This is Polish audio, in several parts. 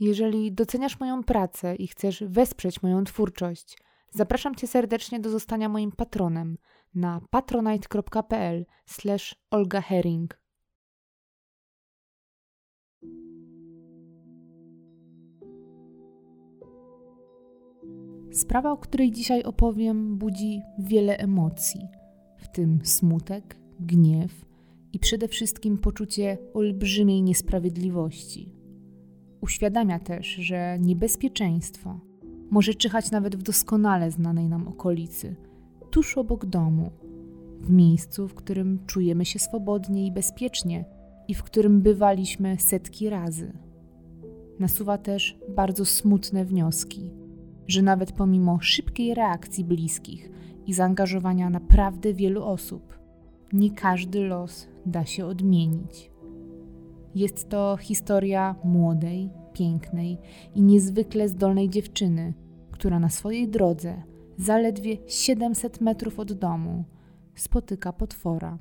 Jeżeli doceniasz moją pracę i chcesz wesprzeć moją twórczość, zapraszam Cię serdecznie do zostania moim patronem na patronite.pl Olga Herring. Sprawa, o której dzisiaj opowiem, budzi wiele emocji, w tym smutek, gniew i przede wszystkim poczucie olbrzymiej niesprawiedliwości. Uświadamia też, że niebezpieczeństwo może czyhać nawet w doskonale znanej nam okolicy, tuż obok domu, w miejscu, w którym czujemy się swobodnie i bezpiecznie i w którym bywaliśmy setki razy. Nasuwa też bardzo smutne wnioski, że nawet pomimo szybkiej reakcji bliskich i zaangażowania naprawdę wielu osób, nie każdy los da się odmienić. Jest to historia młodej, pięknej i niezwykle zdolnej dziewczyny, która na swojej drodze, zaledwie 700 metrów od domu, spotyka potwora.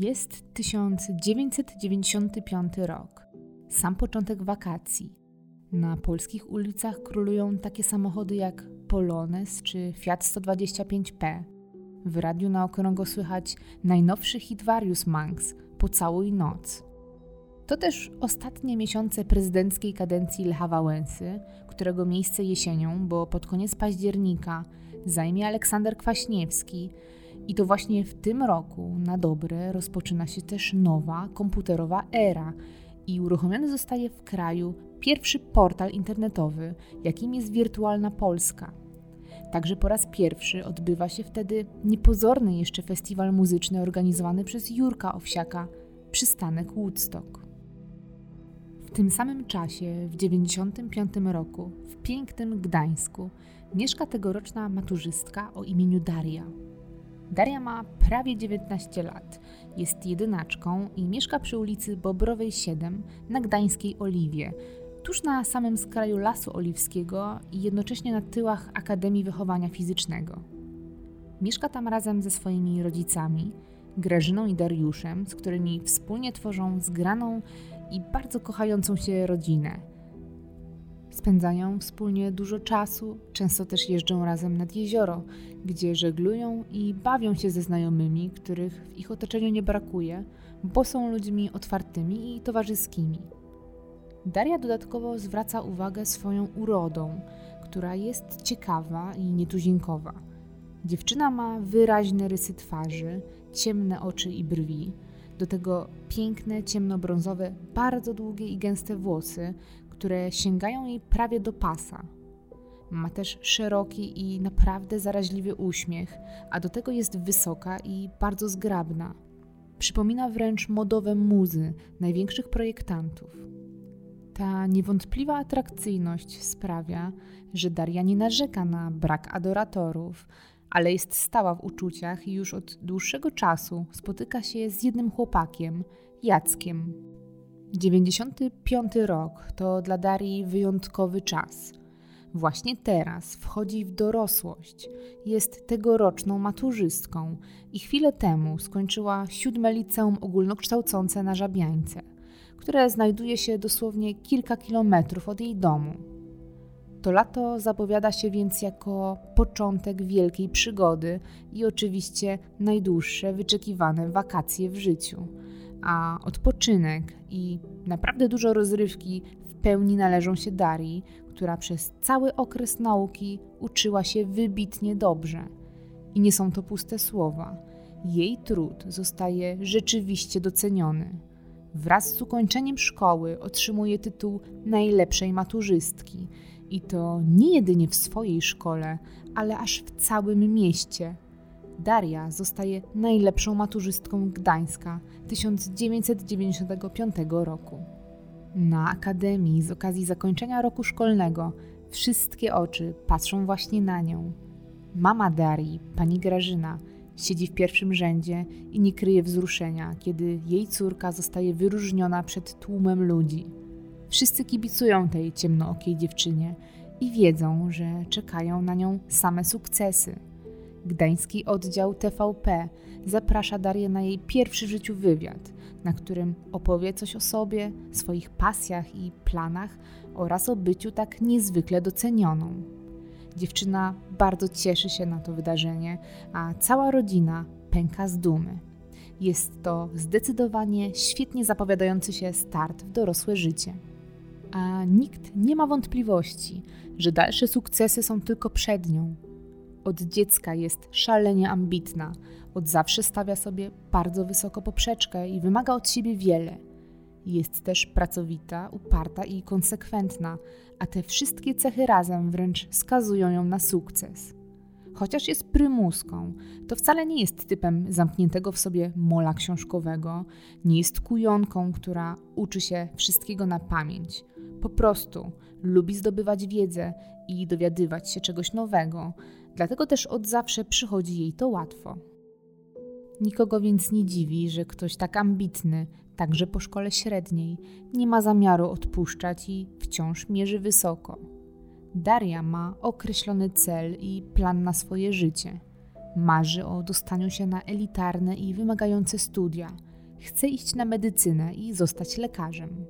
Jest 1995 rok, sam początek wakacji. Na polskich ulicach królują takie samochody jak Polones czy Fiat 125P. W radiu na okrągło słychać najnowszy hit Varius Manx Pocałuj noc. To też ostatnie miesiące prezydenckiej kadencji Lecha Wałęsy, którego miejsce jesienią, bo pod koniec października zajmie Aleksander Kwaśniewski, i to właśnie w tym roku na dobre rozpoczyna się też nowa komputerowa era i uruchomiony zostaje w kraju pierwszy portal internetowy, jakim jest Wirtualna Polska. Także po raz pierwszy odbywa się wtedy niepozorny jeszcze festiwal muzyczny organizowany przez Jurka Owsiaka, przystanek Woodstock. W tym samym czasie, w 1995 roku, w pięknym Gdańsku, mieszka tegoroczna maturzystka o imieniu Daria. Daria ma prawie 19 lat, jest jedynaczką i mieszka przy ulicy Bobrowej 7 na gdańskiej Oliwie, tuż na samym skraju Lasu Oliwskiego i jednocześnie na tyłach Akademii Wychowania Fizycznego. Mieszka tam razem ze swoimi rodzicami, Grażyną i Dariuszem, z którymi wspólnie tworzą zgraną i bardzo kochającą się rodzinę – Spędzają wspólnie dużo czasu, często też jeżdżą razem nad jezioro, gdzie żeglują i bawią się ze znajomymi, których w ich otoczeniu nie brakuje, bo są ludźmi otwartymi i towarzyskimi. Daria dodatkowo zwraca uwagę swoją urodą, która jest ciekawa i nietuzinkowa. Dziewczyna ma wyraźne rysy twarzy, ciemne oczy i brwi, do tego piękne, ciemnobrązowe, bardzo długie i gęste włosy, które sięgają jej prawie do pasa. Ma też szeroki i naprawdę zaraźliwy uśmiech, a do tego jest wysoka i bardzo zgrabna. Przypomina wręcz modowe muzy największych projektantów. Ta niewątpliwa atrakcyjność sprawia, że Daria nie narzeka na brak adoratorów, ale jest stała w uczuciach i już od dłuższego czasu spotyka się z jednym chłopakiem, Jackiem, 95 rok to dla Darii wyjątkowy czas. Właśnie teraz wchodzi w dorosłość. Jest tegoroczną maturzystką i chwilę temu skończyła siódme liceum ogólnokształcące na Żabiańce, które znajduje się dosłownie kilka kilometrów od jej domu. To lato zapowiada się więc jako początek wielkiej przygody i oczywiście najdłuższe wyczekiwane wakacje w życiu – a odpoczynek i naprawdę dużo rozrywki w pełni należą się Darii, która przez cały okres nauki uczyła się wybitnie dobrze. I nie są to puste słowa. Jej trud zostaje rzeczywiście doceniony. Wraz z ukończeniem szkoły otrzymuje tytuł najlepszej maturzystki. I to nie jedynie w swojej szkole, ale aż w całym mieście, Daria zostaje najlepszą maturzystką Gdańska 1995 roku. Na akademii z okazji zakończenia roku szkolnego wszystkie oczy patrzą właśnie na nią. Mama Darii, pani Grażyna, siedzi w pierwszym rzędzie i nie kryje wzruszenia, kiedy jej córka zostaje wyróżniona przed tłumem ludzi. Wszyscy kibicują tej ciemnookiej dziewczynie i wiedzą, że czekają na nią same sukcesy. Gdański oddział TVP zaprasza Darię na jej pierwszy w życiu wywiad, na którym opowie coś o sobie, swoich pasjach i planach oraz o byciu tak niezwykle docenioną. Dziewczyna bardzo cieszy się na to wydarzenie, a cała rodzina pęka z dumy. Jest to zdecydowanie świetnie zapowiadający się start w dorosłe życie. A nikt nie ma wątpliwości, że dalsze sukcesy są tylko przed nią. Od dziecka jest szalenie ambitna, od zawsze stawia sobie bardzo wysoko poprzeczkę i wymaga od siebie wiele. Jest też pracowita, uparta i konsekwentna, a te wszystkie cechy razem wręcz skazują ją na sukces. Chociaż jest prymuską, to wcale nie jest typem zamkniętego w sobie mola książkowego, nie jest kujonką, która uczy się wszystkiego na pamięć. Po prostu lubi zdobywać wiedzę i dowiadywać się czegoś nowego, dlatego też od zawsze przychodzi jej to łatwo. Nikogo więc nie dziwi, że ktoś tak ambitny, także po szkole średniej, nie ma zamiaru odpuszczać i wciąż mierzy wysoko. Daria ma określony cel i plan na swoje życie. Marzy o dostaniu się na elitarne i wymagające studia. Chce iść na medycynę i zostać lekarzem.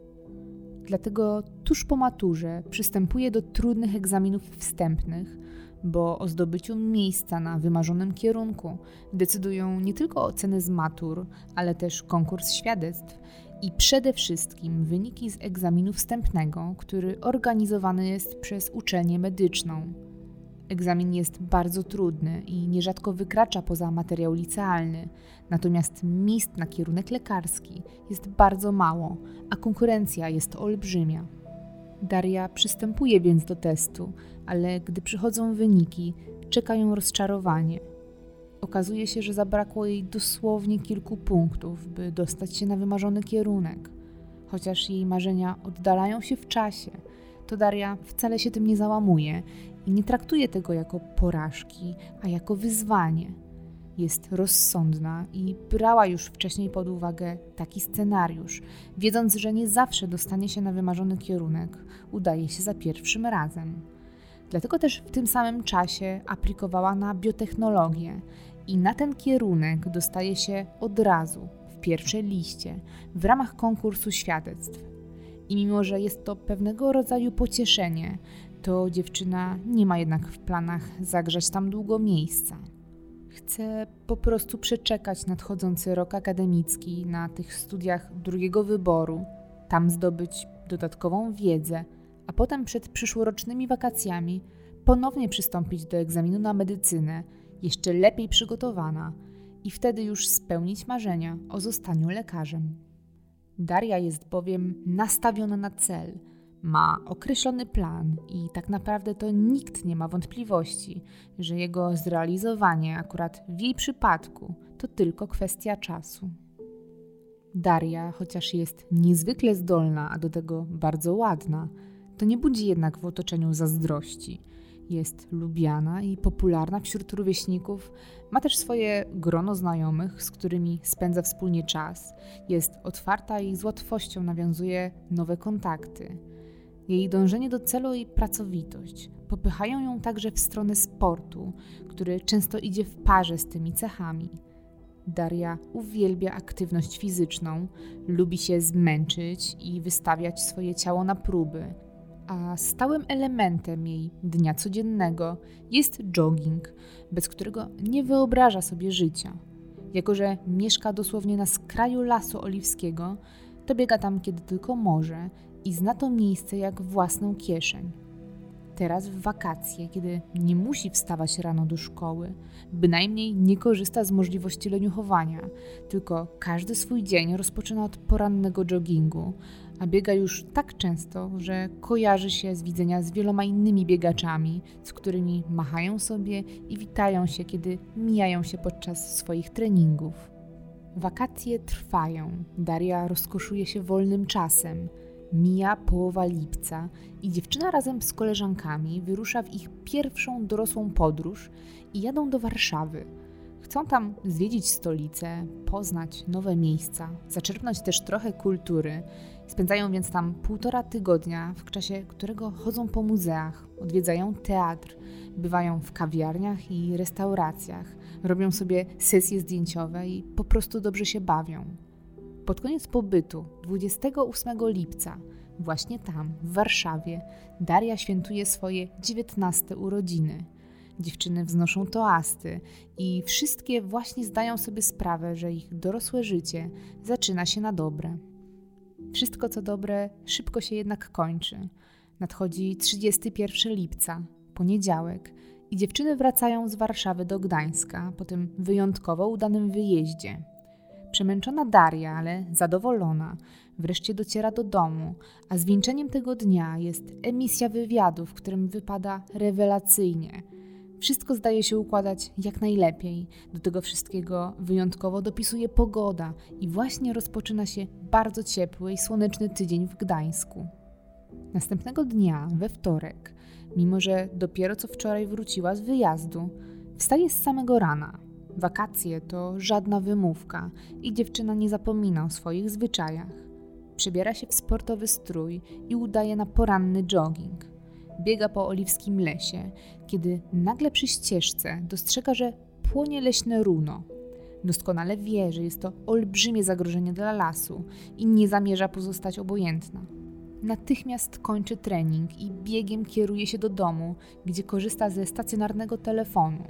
Dlatego tuż po maturze przystępuje do trudnych egzaminów wstępnych, bo o zdobyciu miejsca na wymarzonym kierunku decydują nie tylko oceny z matur, ale też konkurs świadectw i przede wszystkim wyniki z egzaminu wstępnego, który organizowany jest przez uczelnię medyczną. Egzamin jest bardzo trudny i nierzadko wykracza poza materiał licealny, natomiast miejsc na kierunek lekarski jest bardzo mało, a konkurencja jest olbrzymia. Daria przystępuje więc do testu, ale gdy przychodzą wyniki, czeka ją rozczarowanie. Okazuje się, że zabrakło jej dosłownie kilku punktów, by dostać się na wymarzony kierunek. Chociaż jej marzenia oddalają się w czasie, to Daria wcale się tym nie załamuje i nie traktuje tego jako porażki, a jako wyzwanie. Jest rozsądna i brała już wcześniej pod uwagę taki scenariusz, wiedząc, że nie zawsze dostanie się na wymarzony kierunek, udaje się za pierwszym razem. Dlatego też w tym samym czasie aplikowała na biotechnologię i na ten kierunek dostaje się od razu, w pierwszej liście, w ramach konkursu świadectw. I mimo, że jest to pewnego rodzaju pocieszenie, to dziewczyna nie ma jednak w planach zagrzać tam długo miejsca. Chce po prostu przeczekać nadchodzący rok akademicki na tych studiach drugiego wyboru, tam zdobyć dodatkową wiedzę, a potem przed przyszłorocznymi wakacjami ponownie przystąpić do egzaminu na medycynę, jeszcze lepiej przygotowana i wtedy już spełnić marzenia o zostaniu lekarzem. Daria jest bowiem nastawiona na cel, ma określony plan i tak naprawdę to nikt nie ma wątpliwości, że jego zrealizowanie akurat w jej przypadku to tylko kwestia czasu. Daria, chociaż jest niezwykle zdolna, a do tego bardzo ładna, to nie budzi jednak w otoczeniu zazdrości. Jest lubiana i popularna wśród rówieśników, ma też swoje grono znajomych, z którymi spędza wspólnie czas, jest otwarta i z łatwością nawiązuje nowe kontakty. Jej dążenie do celu i pracowitość popychają ją także w stronę sportu, który często idzie w parze z tymi cechami. Daria uwielbia aktywność fizyczną, lubi się zmęczyć i wystawiać swoje ciało na próby a stałym elementem jej dnia codziennego jest jogging, bez którego nie wyobraża sobie życia. Jako, że mieszka dosłownie na skraju lasu oliwskiego, to biega tam kiedy tylko może i zna to miejsce jak własną kieszeń. Teraz w wakacje, kiedy nie musi wstawać rano do szkoły, bynajmniej nie korzysta z możliwości leniuchowania, tylko każdy swój dzień rozpoczyna od porannego joggingu, a biega już tak często, że kojarzy się z widzenia z wieloma innymi biegaczami, z którymi machają sobie i witają się, kiedy mijają się podczas swoich treningów. Wakacje trwają, Daria rozkoszuje się wolnym czasem. Mija połowa lipca i dziewczyna razem z koleżankami wyrusza w ich pierwszą dorosłą podróż i jadą do Warszawy. Chcą tam zwiedzić stolicę, poznać nowe miejsca, zaczerpnąć też trochę kultury. Spędzają więc tam półtora tygodnia, w czasie którego chodzą po muzeach, odwiedzają teatr, bywają w kawiarniach i restauracjach, robią sobie sesje zdjęciowe i po prostu dobrze się bawią. Pod koniec pobytu, 28 lipca, właśnie tam, w Warszawie, Daria świętuje swoje 19 urodziny. Dziewczyny wznoszą toasty i wszystkie właśnie zdają sobie sprawę, że ich dorosłe życie zaczyna się na dobre. Wszystko co dobre szybko się jednak kończy. Nadchodzi 31 lipca, poniedziałek, i dziewczyny wracają z Warszawy do Gdańska po tym wyjątkowo udanym wyjeździe. Przemęczona Daria, ale zadowolona, wreszcie dociera do domu, a zwieńczeniem tego dnia jest emisja wywiadu, w którym wypada rewelacyjnie. Wszystko zdaje się układać jak najlepiej. Do tego wszystkiego wyjątkowo dopisuje pogoda i właśnie rozpoczyna się bardzo ciepły i słoneczny tydzień w Gdańsku. Następnego dnia, we wtorek, mimo że dopiero co wczoraj wróciła z wyjazdu, wstaje z samego rana – Wakacje to żadna wymówka i dziewczyna nie zapomina o swoich zwyczajach. Przebiera się w sportowy strój i udaje na poranny jogging. Biega po oliwskim lesie, kiedy nagle przy ścieżce dostrzega, że płonie leśne runo. Doskonale wie, że jest to olbrzymie zagrożenie dla lasu i nie zamierza pozostać obojętna. Natychmiast kończy trening i biegiem kieruje się do domu, gdzie korzysta ze stacjonarnego telefonu.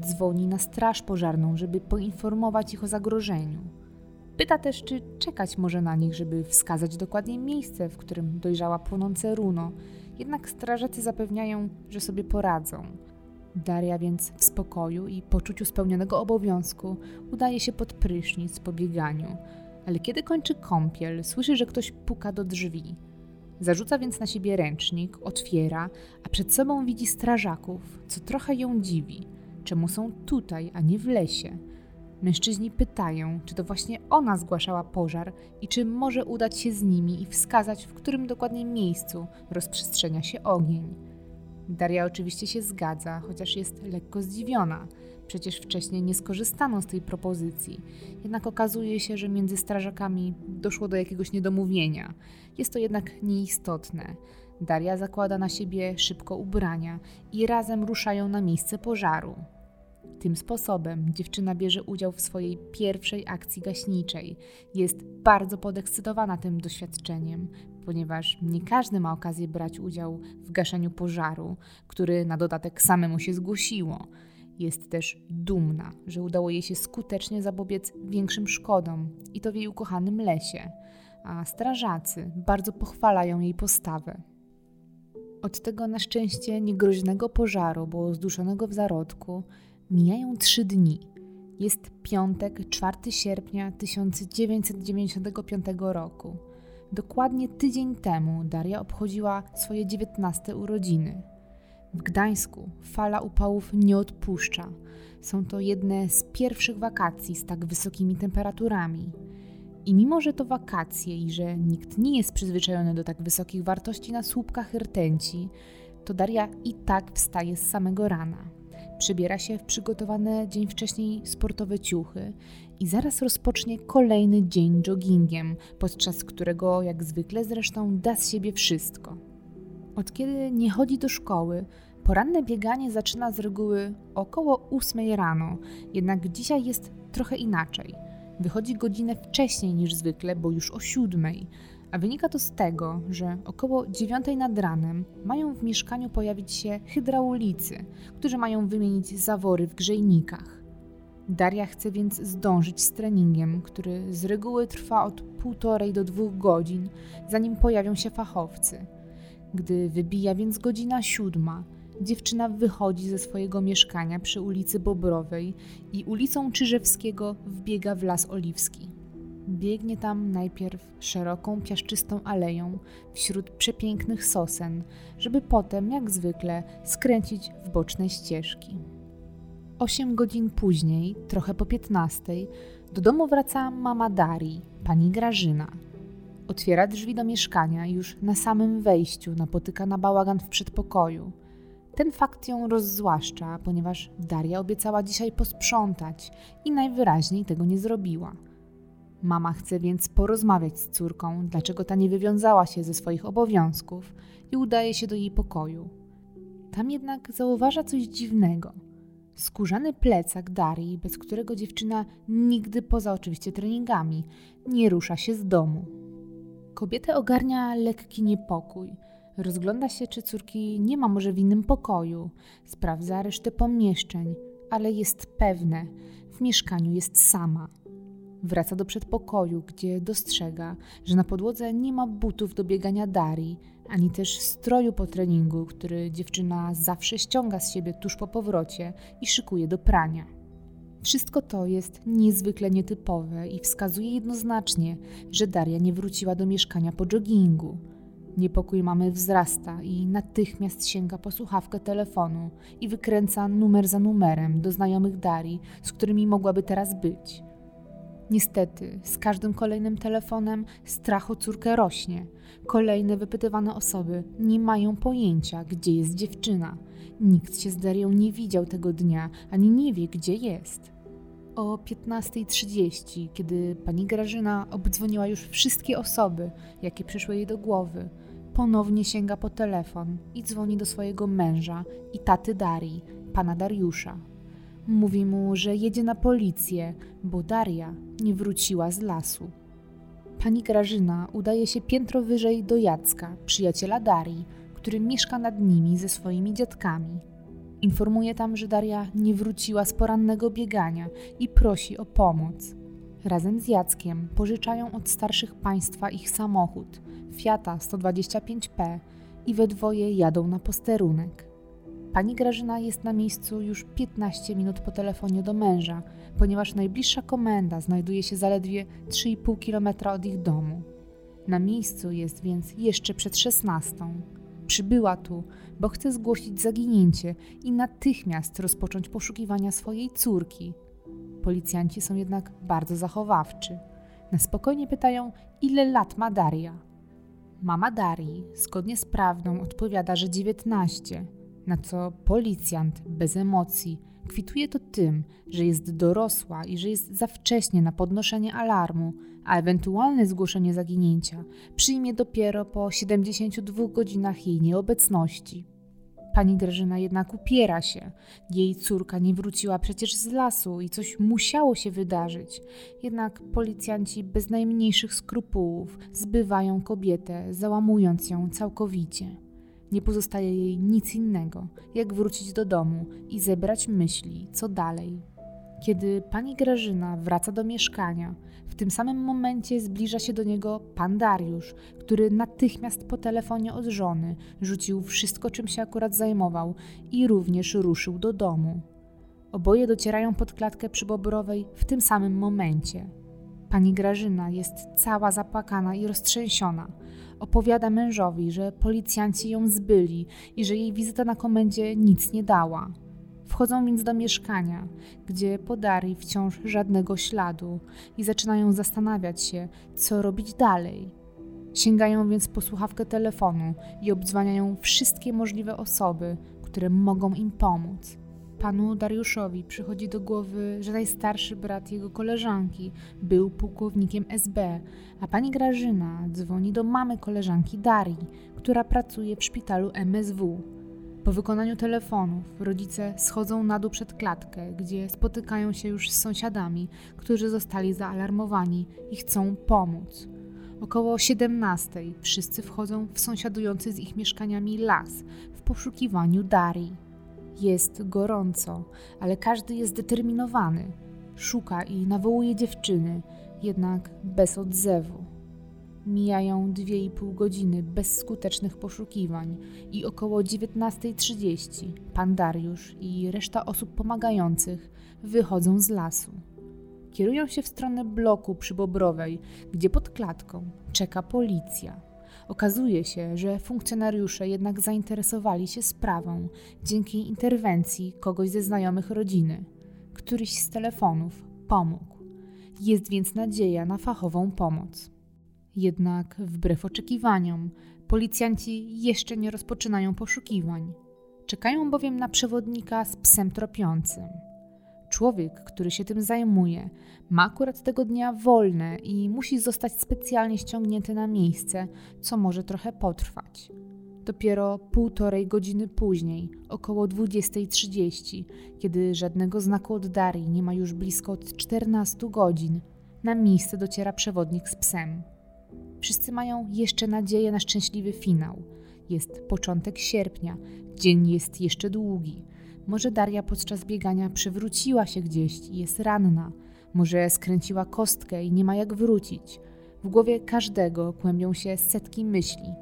Dzwoni na straż pożarną, żeby poinformować ich o zagrożeniu. Pyta też, czy czekać może na nich, żeby wskazać dokładnie miejsce, w którym dojrzała płonące runo. Jednak strażacy zapewniają, że sobie poradzą. Daria więc w spokoju i poczuciu spełnionego obowiązku udaje się pod prysznic po bieganiu. Ale kiedy kończy kąpiel, słyszy, że ktoś puka do drzwi. Zarzuca więc na siebie ręcznik, otwiera, a przed sobą widzi strażaków, co trochę ją dziwi – czemu są tutaj, a nie w lesie. Mężczyźni pytają, czy to właśnie ona zgłaszała pożar i czy może udać się z nimi i wskazać, w którym dokładnie miejscu rozprzestrzenia się ogień. Daria oczywiście się zgadza, chociaż jest lekko zdziwiona. Przecież wcześniej nie skorzystano z tej propozycji. Jednak okazuje się, że między strażakami doszło do jakiegoś niedomówienia. Jest to jednak nieistotne. Daria zakłada na siebie szybko ubrania i razem ruszają na miejsce pożaru. Tym sposobem dziewczyna bierze udział w swojej pierwszej akcji gaśniczej. Jest bardzo podekscytowana tym doświadczeniem, ponieważ nie każdy ma okazję brać udział w gaszeniu pożaru, który na dodatek samemu się zgłosiło. Jest też dumna, że udało jej się skutecznie zapobiec większym szkodom i to w jej ukochanym lesie, a strażacy bardzo pochwalają jej postawę. Od tego na szczęście niegroźnego pożaru, bo zduszonego w zarodku, mijają trzy dni. Jest piątek, 4 sierpnia 1995 roku. Dokładnie tydzień temu Daria obchodziła swoje 19 urodziny. W Gdańsku fala upałów nie odpuszcza. Są to jedne z pierwszych wakacji z tak wysokimi temperaturami. I mimo, że to wakacje i że nikt nie jest przyzwyczajony do tak wysokich wartości na słupkach rtęci, to Daria i tak wstaje z samego rana. Przybiera się w przygotowane dzień wcześniej sportowe ciuchy i zaraz rozpocznie kolejny dzień joggingiem, podczas którego, jak zwykle zresztą, da z siebie wszystko. Od kiedy nie chodzi do szkoły, poranne bieganie zaczyna z reguły około 8 rano, jednak dzisiaj jest trochę inaczej – wychodzi godzinę wcześniej niż zwykle, bo już o siódmej, a wynika to z tego, że około dziewiątej nad ranem mają w mieszkaniu pojawić się hydraulicy, którzy mają wymienić zawory w grzejnikach. Daria chce więc zdążyć z treningiem, który z reguły trwa od półtorej do dwóch godzin, zanim pojawią się fachowcy. Gdy wybija więc godzina siódma, dziewczyna wychodzi ze swojego mieszkania przy ulicy Bobrowej i ulicą Czyżewskiego wbiega w Las Oliwski. Biegnie tam najpierw szeroką, piaszczystą aleją wśród przepięknych sosen, żeby potem, jak zwykle, skręcić w boczne ścieżki. Osiem godzin później, trochę po piętnastej, do domu wraca mama Darii, pani Grażyna. Otwiera drzwi do mieszkania już na samym wejściu napotyka na bałagan w przedpokoju. Ten fakt ją rozzłaszcza, ponieważ Daria obiecała dzisiaj posprzątać i najwyraźniej tego nie zrobiła. Mama chce więc porozmawiać z córką, dlaczego ta nie wywiązała się ze swoich obowiązków i udaje się do jej pokoju. Tam jednak zauważa coś dziwnego. Skórzany plecak Darii, bez którego dziewczyna nigdy poza oczywiście treningami nie rusza się z domu. Kobietę ogarnia lekki niepokój. Rozgląda się, czy córki nie ma może w innym pokoju. Sprawdza resztę pomieszczeń, ale jest pewne, w mieszkaniu jest sama. Wraca do przedpokoju, gdzie dostrzega, że na podłodze nie ma butów do biegania Darii, ani też stroju po treningu, który dziewczyna zawsze ściąga z siebie tuż po powrocie i szykuje do prania. Wszystko to jest niezwykle nietypowe i wskazuje jednoznacznie, że Daria nie wróciła do mieszkania po joggingu. Niepokój mamy wzrasta i natychmiast sięga po słuchawkę telefonu i wykręca numer za numerem do znajomych Darii, z którymi mogłaby teraz być. Niestety, z każdym kolejnym telefonem strach o córkę rośnie. Kolejne wypytywane osoby nie mają pojęcia, gdzie jest dziewczyna. Nikt się z Darią nie widział tego dnia, ani nie wie, gdzie jest. O 15.30, kiedy pani Grażyna obdzwoniła już wszystkie osoby, jakie przyszły jej do głowy, ponownie sięga po telefon i dzwoni do swojego męża i taty Darii, pana Dariusza. Mówi mu, że jedzie na policję, bo Daria nie wróciła z lasu. Pani Grażyna udaje się piętro wyżej do Jacka, przyjaciela Darii, który mieszka nad nimi ze swoimi dziadkami. Informuje tam, że Daria nie wróciła z porannego biegania i prosi o pomoc. Razem z Jackiem pożyczają od starszych państwa ich samochód Fiata 125P i we dwoje jadą na posterunek. Pani Grażyna jest na miejscu już 15 minut po telefonie do męża, ponieważ najbliższa komenda znajduje się zaledwie 3,5 km od ich domu. Na miejscu jest więc jeszcze przed 16. Przybyła tu, bo chce zgłosić zaginięcie i natychmiast rozpocząć poszukiwania swojej córki. Policjanci są jednak bardzo zachowawczy. Na spokojnie pytają, ile lat ma Daria. Mama Darii, zgodnie z prawdą, odpowiada, że 19 na co policjant bez emocji kwituje to tym, że jest dorosła i że jest za wcześnie na podnoszenie alarmu, a ewentualne zgłoszenie zaginięcia przyjmie dopiero po 72 godzinach jej nieobecności. Pani Grażyna jednak upiera się. Jej córka nie wróciła przecież z lasu i coś musiało się wydarzyć. Jednak policjanci bez najmniejszych skrupułów zbywają kobietę, załamując ją całkowicie. Nie pozostaje jej nic innego, jak wrócić do domu i zebrać myśli, co dalej. Kiedy pani Grażyna wraca do mieszkania, w tym samym momencie zbliża się do niego pan Dariusz, który natychmiast po telefonie od żony rzucił wszystko, czym się akurat zajmował i również ruszył do domu. Oboje docierają pod klatkę przybobrowej w tym samym momencie. Pani Grażyna jest cała zapłakana i roztrzęsiona. Opowiada mężowi, że policjanci ją zbyli i że jej wizyta na komendzie nic nie dała. Wchodzą więc do mieszkania, gdzie po Darii wciąż żadnego śladu i zaczynają zastanawiać się, co robić dalej. Sięgają więc po słuchawkę telefonu i obdzwaniają wszystkie możliwe osoby, które mogą im pomóc. Panu Dariuszowi przychodzi do głowy, że najstarszy brat jego koleżanki był pułkownikiem SB, a pani Grażyna dzwoni do mamy koleżanki Darii, która pracuje w szpitalu MSW. Po wykonaniu telefonów rodzice schodzą na dół przed klatkę, gdzie spotykają się już z sąsiadami, którzy zostali zaalarmowani i chcą pomóc. Około 17 wszyscy wchodzą w sąsiadujący z ich mieszkaniami las w poszukiwaniu Darii. Jest gorąco, ale każdy jest zdeterminowany. Szuka i nawołuje dziewczyny, jednak bez odzewu. Mijają dwie i pół godziny bezskutecznych poszukiwań i około 19.30 pan Dariusz i reszta osób pomagających wychodzą z lasu. Kierują się w stronę bloku przybobrowej, gdzie pod klatką czeka policja. Okazuje się, że funkcjonariusze jednak zainteresowali się sprawą dzięki interwencji kogoś ze znajomych rodziny. Któryś z telefonów pomógł. Jest więc nadzieja na fachową pomoc. Jednak wbrew oczekiwaniom, policjanci jeszcze nie rozpoczynają poszukiwań. Czekają bowiem na przewodnika z psem tropiącym. Człowiek, który się tym zajmuje, ma akurat tego dnia wolne i musi zostać specjalnie ściągnięty na miejsce, co może trochę potrwać. Dopiero półtorej godziny później, około 20.30, kiedy żadnego znaku od Darii nie ma już blisko od 14 godzin, na miejsce dociera przewodnik z psem. Wszyscy mają jeszcze nadzieję na szczęśliwy finał. Jest początek sierpnia, dzień jest jeszcze długi. Może Daria podczas biegania przewróciła się gdzieś i jest ranna. Może skręciła kostkę i nie ma jak wrócić. W głowie każdego kłębią się setki myśli.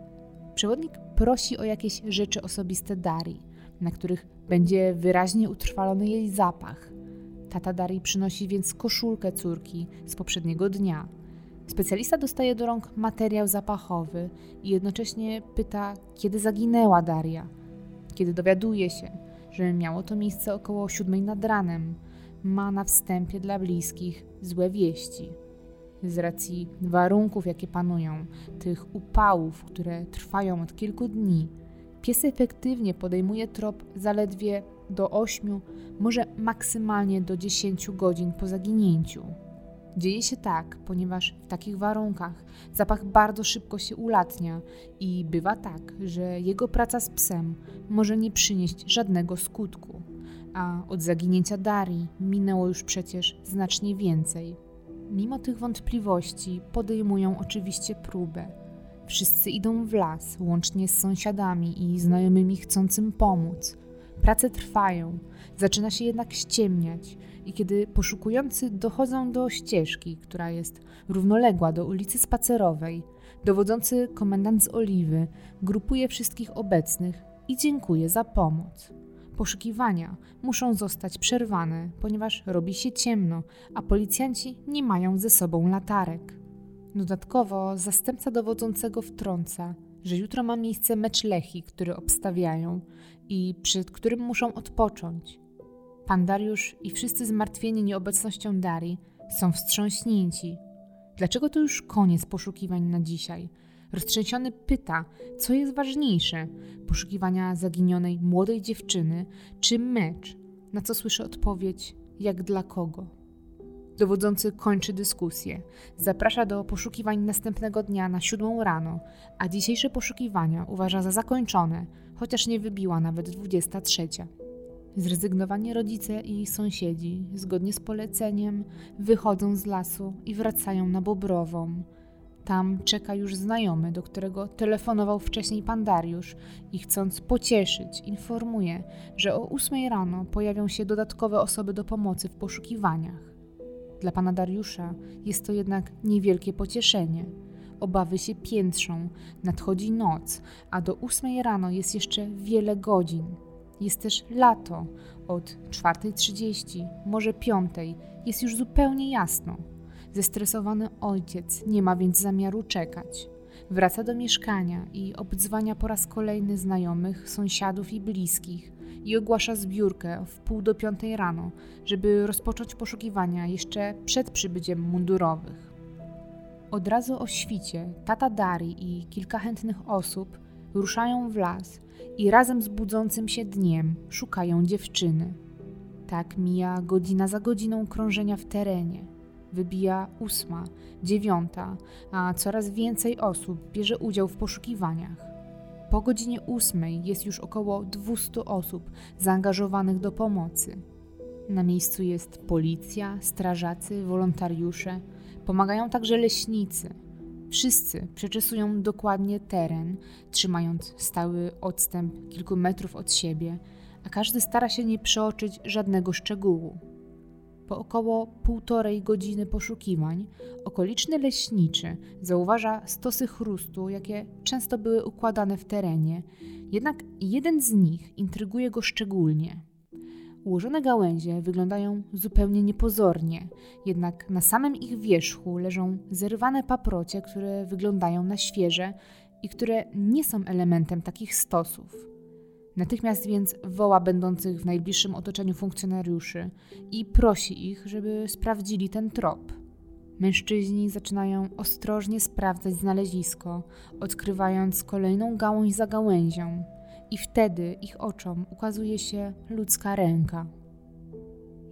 Przewodnik prosi o jakieś rzeczy osobiste Darii, na których będzie wyraźnie utrwalony jej zapach. Tata Darii przynosi więc koszulkę córki z poprzedniego dnia. Specjalista dostaje do rąk materiał zapachowy i jednocześnie pyta, kiedy zaginęła Daria. Kiedy dowiaduje się, że miało to miejsce około siódmej nad ranem, ma na wstępie dla bliskich złe wieści. Z racji warunków, jakie panują, tych upałów, które trwają od kilku dni, pies efektywnie podejmuje trop zaledwie do 8, może maksymalnie do 10 godzin po zaginięciu. Dzieje się tak, ponieważ w takich warunkach zapach bardzo szybko się ulatnia i bywa tak, że jego praca z psem może nie przynieść żadnego skutku, a od zaginięcia Darii minęło już przecież znacznie więcej. Mimo tych wątpliwości podejmują oczywiście próbę. Wszyscy idą w las, łącznie z sąsiadami i znajomymi chcącym pomóc. Prace trwają, zaczyna się jednak ściemniać i kiedy poszukujący dochodzą do ścieżki, która jest równoległa do ulicy Spacerowej, dowodzący komendant z Oliwy grupuje wszystkich obecnych i dziękuję za pomoc. Poszukiwania muszą zostać przerwane, ponieważ robi się ciemno, a policjanci nie mają ze sobą latarek. Dodatkowo zastępca dowodzącego wtrąca, że jutro ma miejsce mecz Lechi, który obstawiają i przed którym muszą odpocząć. Pan Dariusz i wszyscy zmartwieni nieobecnością Darii są wstrząśnięci. Dlaczego to już koniec poszukiwań na dzisiaj? Roztrzęsiony pyta, co jest ważniejsze: poszukiwania zaginionej młodej dziewczyny czy mecz? Na co słyszy odpowiedź: jak dla kogo? Dowodzący kończy dyskusję. Zaprasza do poszukiwań następnego dnia na siódmą rano, a dzisiejsze poszukiwania uważa za zakończone, chociaż nie wybiła nawet 23. Zrezygnowani rodzice i sąsiedzi, zgodnie z poleceniem, wychodzą z lasu i wracają na Bobrową. Tam czeka już znajomy, do którego telefonował wcześniej pan Dariusz i chcąc pocieszyć, informuje, że o ósmej rano pojawią się dodatkowe osoby do pomocy w poszukiwaniach. Dla pana Dariusza jest to jednak niewielkie pocieszenie. Obawy się piętrzą, nadchodzi noc, a do ósmej rano jest jeszcze wiele godzin. Jest też lato. Od 4.30, może 5.00 jest już zupełnie jasno. Zestresowany ojciec nie ma więc zamiaru czekać. Wraca do mieszkania i obdzwania po raz kolejny znajomych, sąsiadów i bliskich i ogłasza zbiórkę w pół do piątej rano, żeby rozpocząć poszukiwania jeszcze przed przybyciem mundurowych. Od razu o świcie tata Dari i kilka chętnych osób ruszają w las i razem z budzącym się dniem szukają dziewczyny. Tak mija godzina za godziną krążenia w terenie. Wybija ósma, dziewiąta, a coraz więcej osób bierze udział w poszukiwaniach. Po godzinie ósmej jest już około 200 osób zaangażowanych do pomocy. Na miejscu jest policja, strażacy, wolontariusze, pomagają także leśnicy. Wszyscy przeczesują dokładnie teren, trzymając stały odstęp kilku metrów od siebie, a każdy stara się nie przeoczyć żadnego szczegółu. Po około półtorej godziny poszukiwań okoliczny leśniczy zauważa stosy chrustu, jakie często były układane w terenie, jednak jeden z nich intryguje go szczególnie. Ułożone gałęzie wyglądają zupełnie niepozornie, jednak na samym ich wierzchu leżą zerwane paprocie, które wyglądają na świeże i które nie są elementem takich stosów. Natychmiast więc woła będących w najbliższym otoczeniu funkcjonariuszy i prosi ich, żeby sprawdzili ten trop. Mężczyźni zaczynają ostrożnie sprawdzać znalezisko, odkrywając kolejną gałąź za gałęzią, i wtedy ich oczom ukazuje się ludzka ręka.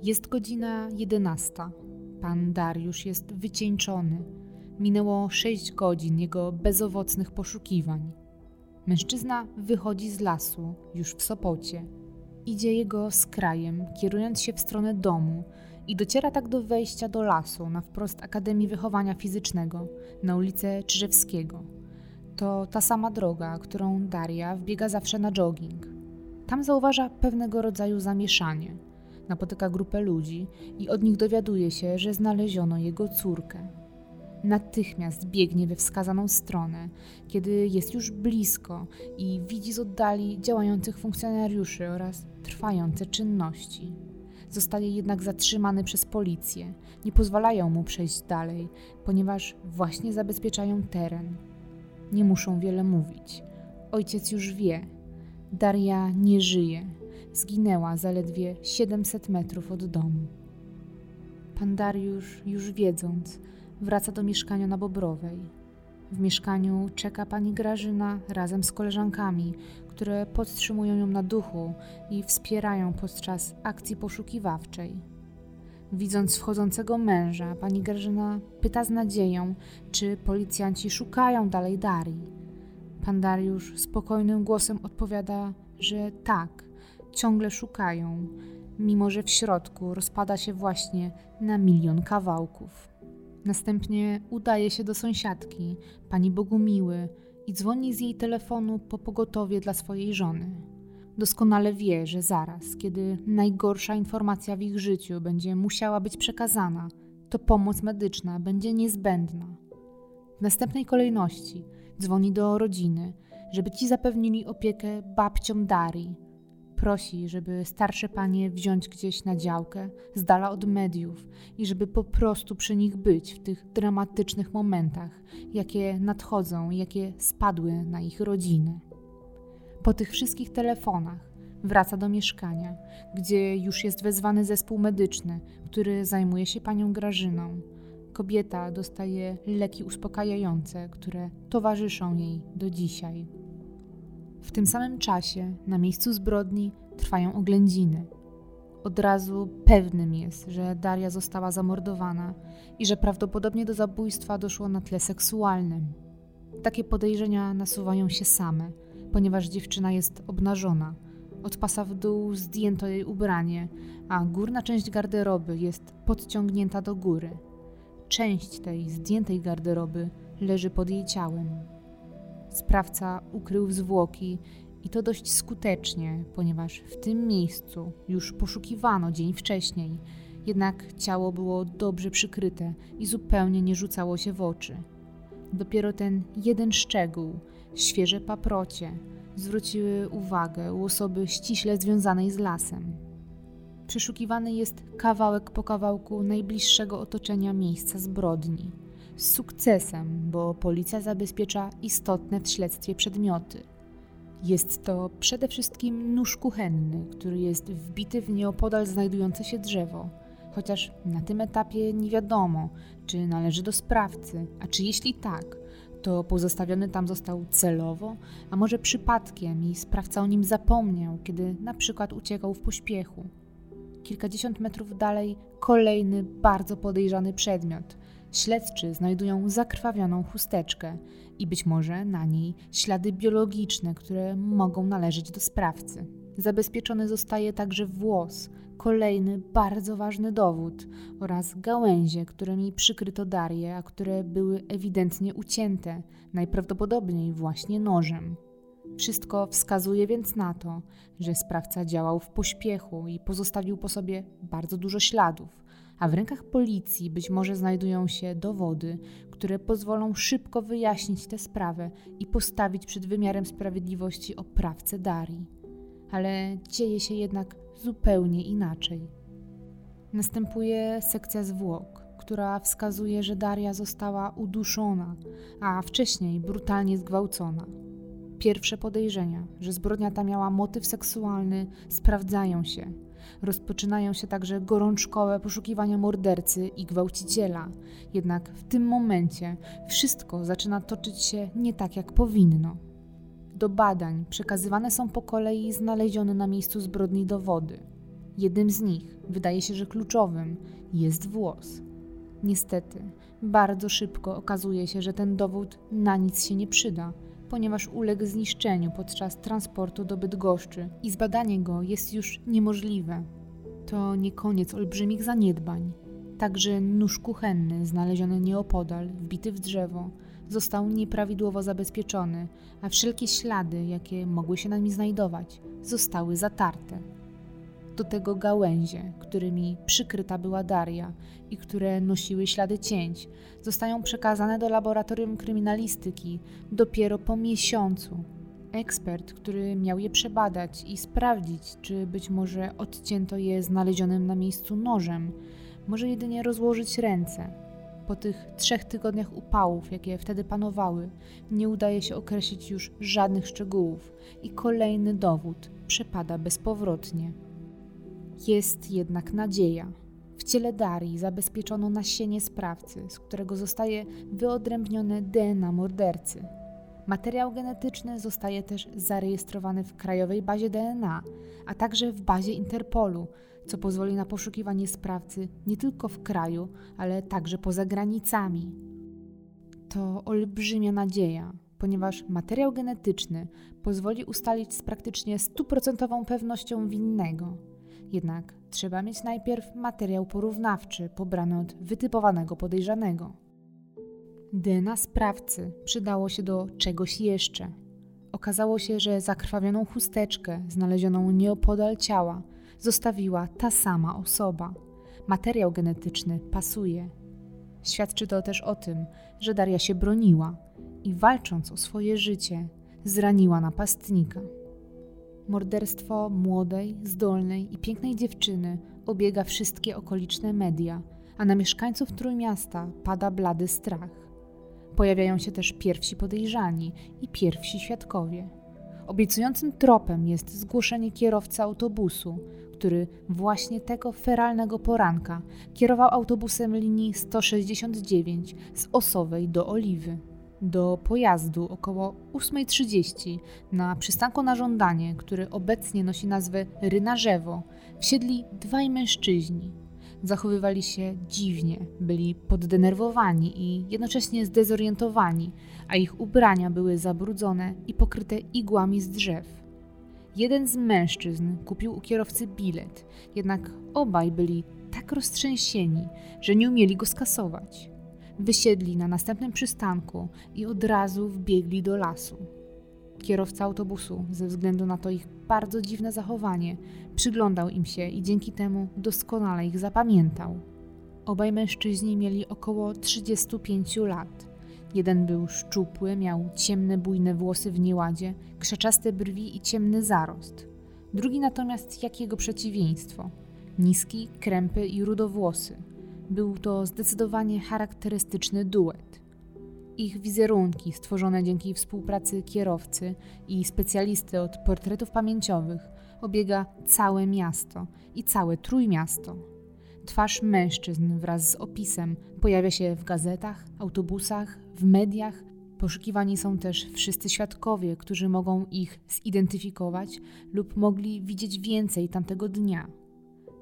Jest godzina jedenasta. Pan Dariusz jest wycieńczony. Minęło sześć godzin jego bezowocnych poszukiwań. Mężczyzna wychodzi z lasu, już w Sopocie. Idzie jego skrajem, kierując się w stronę domu i dociera tak do wejścia do lasu na wprost Akademii Wychowania Fizycznego na ulicę Czyżewskiego. To ta sama droga, którą Daria wbiega zawsze na jogging. Tam zauważa pewnego rodzaju zamieszanie. Napotyka grupę ludzi i od nich dowiaduje się, że znaleziono jego córkę. Natychmiast biegnie we wskazaną stronę, kiedy jest już blisko i widzi z oddali działających funkcjonariuszy oraz trwające czynności. Zostaje jednak zatrzymany przez policję. Nie pozwalają mu przejść dalej, ponieważ właśnie zabezpieczają teren. Nie muszą wiele mówić. Ojciec już wie. Daria nie żyje. Zginęła zaledwie 700 metrów od domu. Pan Dariusz, już wiedząc, wraca do mieszkania na Bobrowej. W mieszkaniu czeka pani Grażyna razem z koleżankami, które podtrzymują ją na duchu i wspierają podczas akcji poszukiwawczej. Widząc wchodzącego męża, pani Grażyna pyta z nadzieją, czy policjanci szukają dalej Darii. Pan Dariusz spokojnym głosem odpowiada, że tak, ciągle szukają, mimo że w środku rozpada się właśnie na milion kawałków. Następnie udaje się do sąsiadki, pani Bogumiły, i dzwoni z jej telefonu po pogotowie dla swojej żony. Doskonale wie, że zaraz, kiedy najgorsza informacja w ich życiu będzie musiała być przekazana, to pomoc medyczna będzie niezbędna. W następnej kolejności dzwoni do rodziny, żeby ci zapewnili opiekę babciom Darii, Prosi, żeby starsze panie wziąć gdzieś na działkę, z dala od mediów i żeby po prostu przy nich być w tych dramatycznych momentach, jakie nadchodzą, jakie spadły na ich rodziny. Po tych wszystkich telefonach wraca do mieszkania, gdzie już jest wezwany zespół medyczny, który zajmuje się panią Grażyną. Kobieta dostaje leki uspokajające, które towarzyszą jej do dzisiaj. W tym samym czasie na miejscu zbrodni trwają oględziny. Od razu pewnym jest, że Daria została zamordowana i że prawdopodobnie do zabójstwa doszło na tle seksualnym. Takie podejrzenia nasuwają się same, ponieważ dziewczyna jest obnażona. Od pasa w dół zdjęto jej ubranie, a górna część garderoby jest podciągnięta do góry. Część tej zdjętej garderoby leży pod jej ciałem. Sprawca ukrył zwłoki i to dość skutecznie, ponieważ w tym miejscu już poszukiwano dzień wcześniej, jednak ciało było dobrze przykryte i zupełnie nie rzucało się w oczy. Dopiero ten jeden szczegół, świeże paprocie, zwróciły uwagę u osoby ściśle związanej z lasem. Przeszukiwany jest kawałek po kawałku najbliższego otoczenia miejsca zbrodni z sukcesem, bo policja zabezpiecza istotne w śledztwie przedmioty. Jest to przede wszystkim nóż kuchenny, który jest wbity w nieopodal znajdujące się drzewo, chociaż na tym etapie nie wiadomo, czy należy do sprawcy, a czy jeśli tak, to pozostawiony tam został celowo, a może przypadkiem i sprawca o nim zapomniał, kiedy na przykład uciekał w pośpiechu. Kilkadziesiąt metrów dalej kolejny bardzo podejrzany przedmiot, Śledczy znajdują zakrwawioną chusteczkę i być może na niej ślady biologiczne, które mogą należeć do sprawcy. Zabezpieczony zostaje także włos, kolejny bardzo ważny dowód, oraz gałęzie, którymi przykryto Darię, a które były ewidentnie ucięte, najprawdopodobniej właśnie nożem. Wszystko wskazuje więc na to, że sprawca działał w pośpiechu i pozostawił po sobie bardzo dużo śladów, a w rękach policji być może znajdują się dowody, które pozwolą szybko wyjaśnić tę sprawę i postawić przed wymiarem sprawiedliwości oprawcę Darii. Ale dzieje się jednak zupełnie inaczej. Następuje sekcja zwłok, która wskazuje, że Daria została uduszona, a wcześniej brutalnie zgwałcona. Pierwsze podejrzenia, że zbrodnia ta miała motyw seksualny, sprawdzają się Rozpoczynają się także gorączkowe poszukiwania mordercy i gwałciciela. Jednak w tym momencie wszystko zaczyna toczyć się nie tak, jak powinno. Do badań przekazywane są po kolei znalezione na miejscu zbrodni dowody. Jednym z nich, wydaje się, że kluczowym, jest włos. Niestety, bardzo szybko okazuje się, że ten dowód na nic się nie przyda, ponieważ uległ zniszczeniu podczas transportu do Bydgoszczy i zbadanie go jest już niemożliwe. To nie koniec olbrzymich zaniedbań. Także nóż kuchenny, znaleziony nieopodal, wbity w drzewo, został nieprawidłowo zabezpieczony, a wszelkie ślady, jakie mogły się na nim znajdować, zostały zatarte do tego gałęzie, którymi przykryta była Daria i które nosiły ślady cięć, zostają przekazane do laboratorium kryminalistyki dopiero po miesiącu. Ekspert, który miał je przebadać i sprawdzić, czy być może odcięto je znalezionym na miejscu nożem, może jedynie rozłożyć ręce. Po tych trzech tygodniach upałów, jakie wtedy panowały, nie udaje się określić już żadnych szczegółów i kolejny dowód przepada bezpowrotnie. Jest jednak nadzieja. W ciele Darii zabezpieczono nasienie sprawcy, z którego zostaje wyodrębnione DNA mordercy. Materiał genetyczny zostaje też zarejestrowany w krajowej bazie DNA, a także w bazie Interpolu, co pozwoli na poszukiwanie sprawcy nie tylko w kraju, ale także poza granicami. To olbrzymia nadzieja, ponieważ materiał genetyczny pozwoli ustalić z praktycznie stuprocentową pewnością winnego. Jednak trzeba mieć najpierw materiał porównawczy pobrany od wytypowanego podejrzanego. DNA sprawcy przydało się do czegoś jeszcze. Okazało się, że zakrwawioną chusteczkę znalezioną nieopodal ciała zostawiła ta sama osoba. Materiał genetyczny pasuje. Świadczy to też o tym, że Daria się broniła i walcząc o swoje życie, zraniła napastnika. Morderstwo młodej, zdolnej i pięknej dziewczyny obiega wszystkie okoliczne media, a na mieszkańców Trójmiasta pada blady strach. Pojawiają się też pierwsi podejrzani i pierwsi świadkowie. Obiecującym tropem jest zgłoszenie kierowcy autobusu, który właśnie tego feralnego poranka kierował autobusem linii 169 z Osowej do Oliwy do pojazdu około 8.30 na przystanku na żądanie, który obecnie nosi nazwę Rynarzewo, wsiedli dwaj mężczyźni. Zachowywali się dziwnie, byli poddenerwowani i jednocześnie zdezorientowani, a ich ubrania były zabrudzone i pokryte igłami z drzew. Jeden z mężczyzn kupił u kierowcy bilet, jednak obaj byli tak roztrzęsieni, że nie umieli go skasować. Wysiedli na następnym przystanku i od razu wbiegli do lasu. Kierowca autobusu, ze względu na to ich bardzo dziwne zachowanie, przyglądał im się i dzięki temu doskonale ich zapamiętał. Obaj mężczyźni mieli około 35 lat. Jeden był szczupły, miał ciemne, bujne włosy w nieładzie, krzaczaste brwi i ciemny zarost. Drugi natomiast jak jego przeciwieństwo niski, krępy i rudowłosy – był to zdecydowanie charakterystyczny duet. Ich wizerunki, stworzone dzięki współpracy kierowcy i specjalisty od portretów pamięciowych, obiega całe miasto i całe trójmiasto. Twarz mężczyzn wraz z opisem pojawia się w gazetach, autobusach, w mediach. Poszukiwani są też wszyscy świadkowie, którzy mogą ich zidentyfikować lub mogli widzieć więcej tamtego dnia.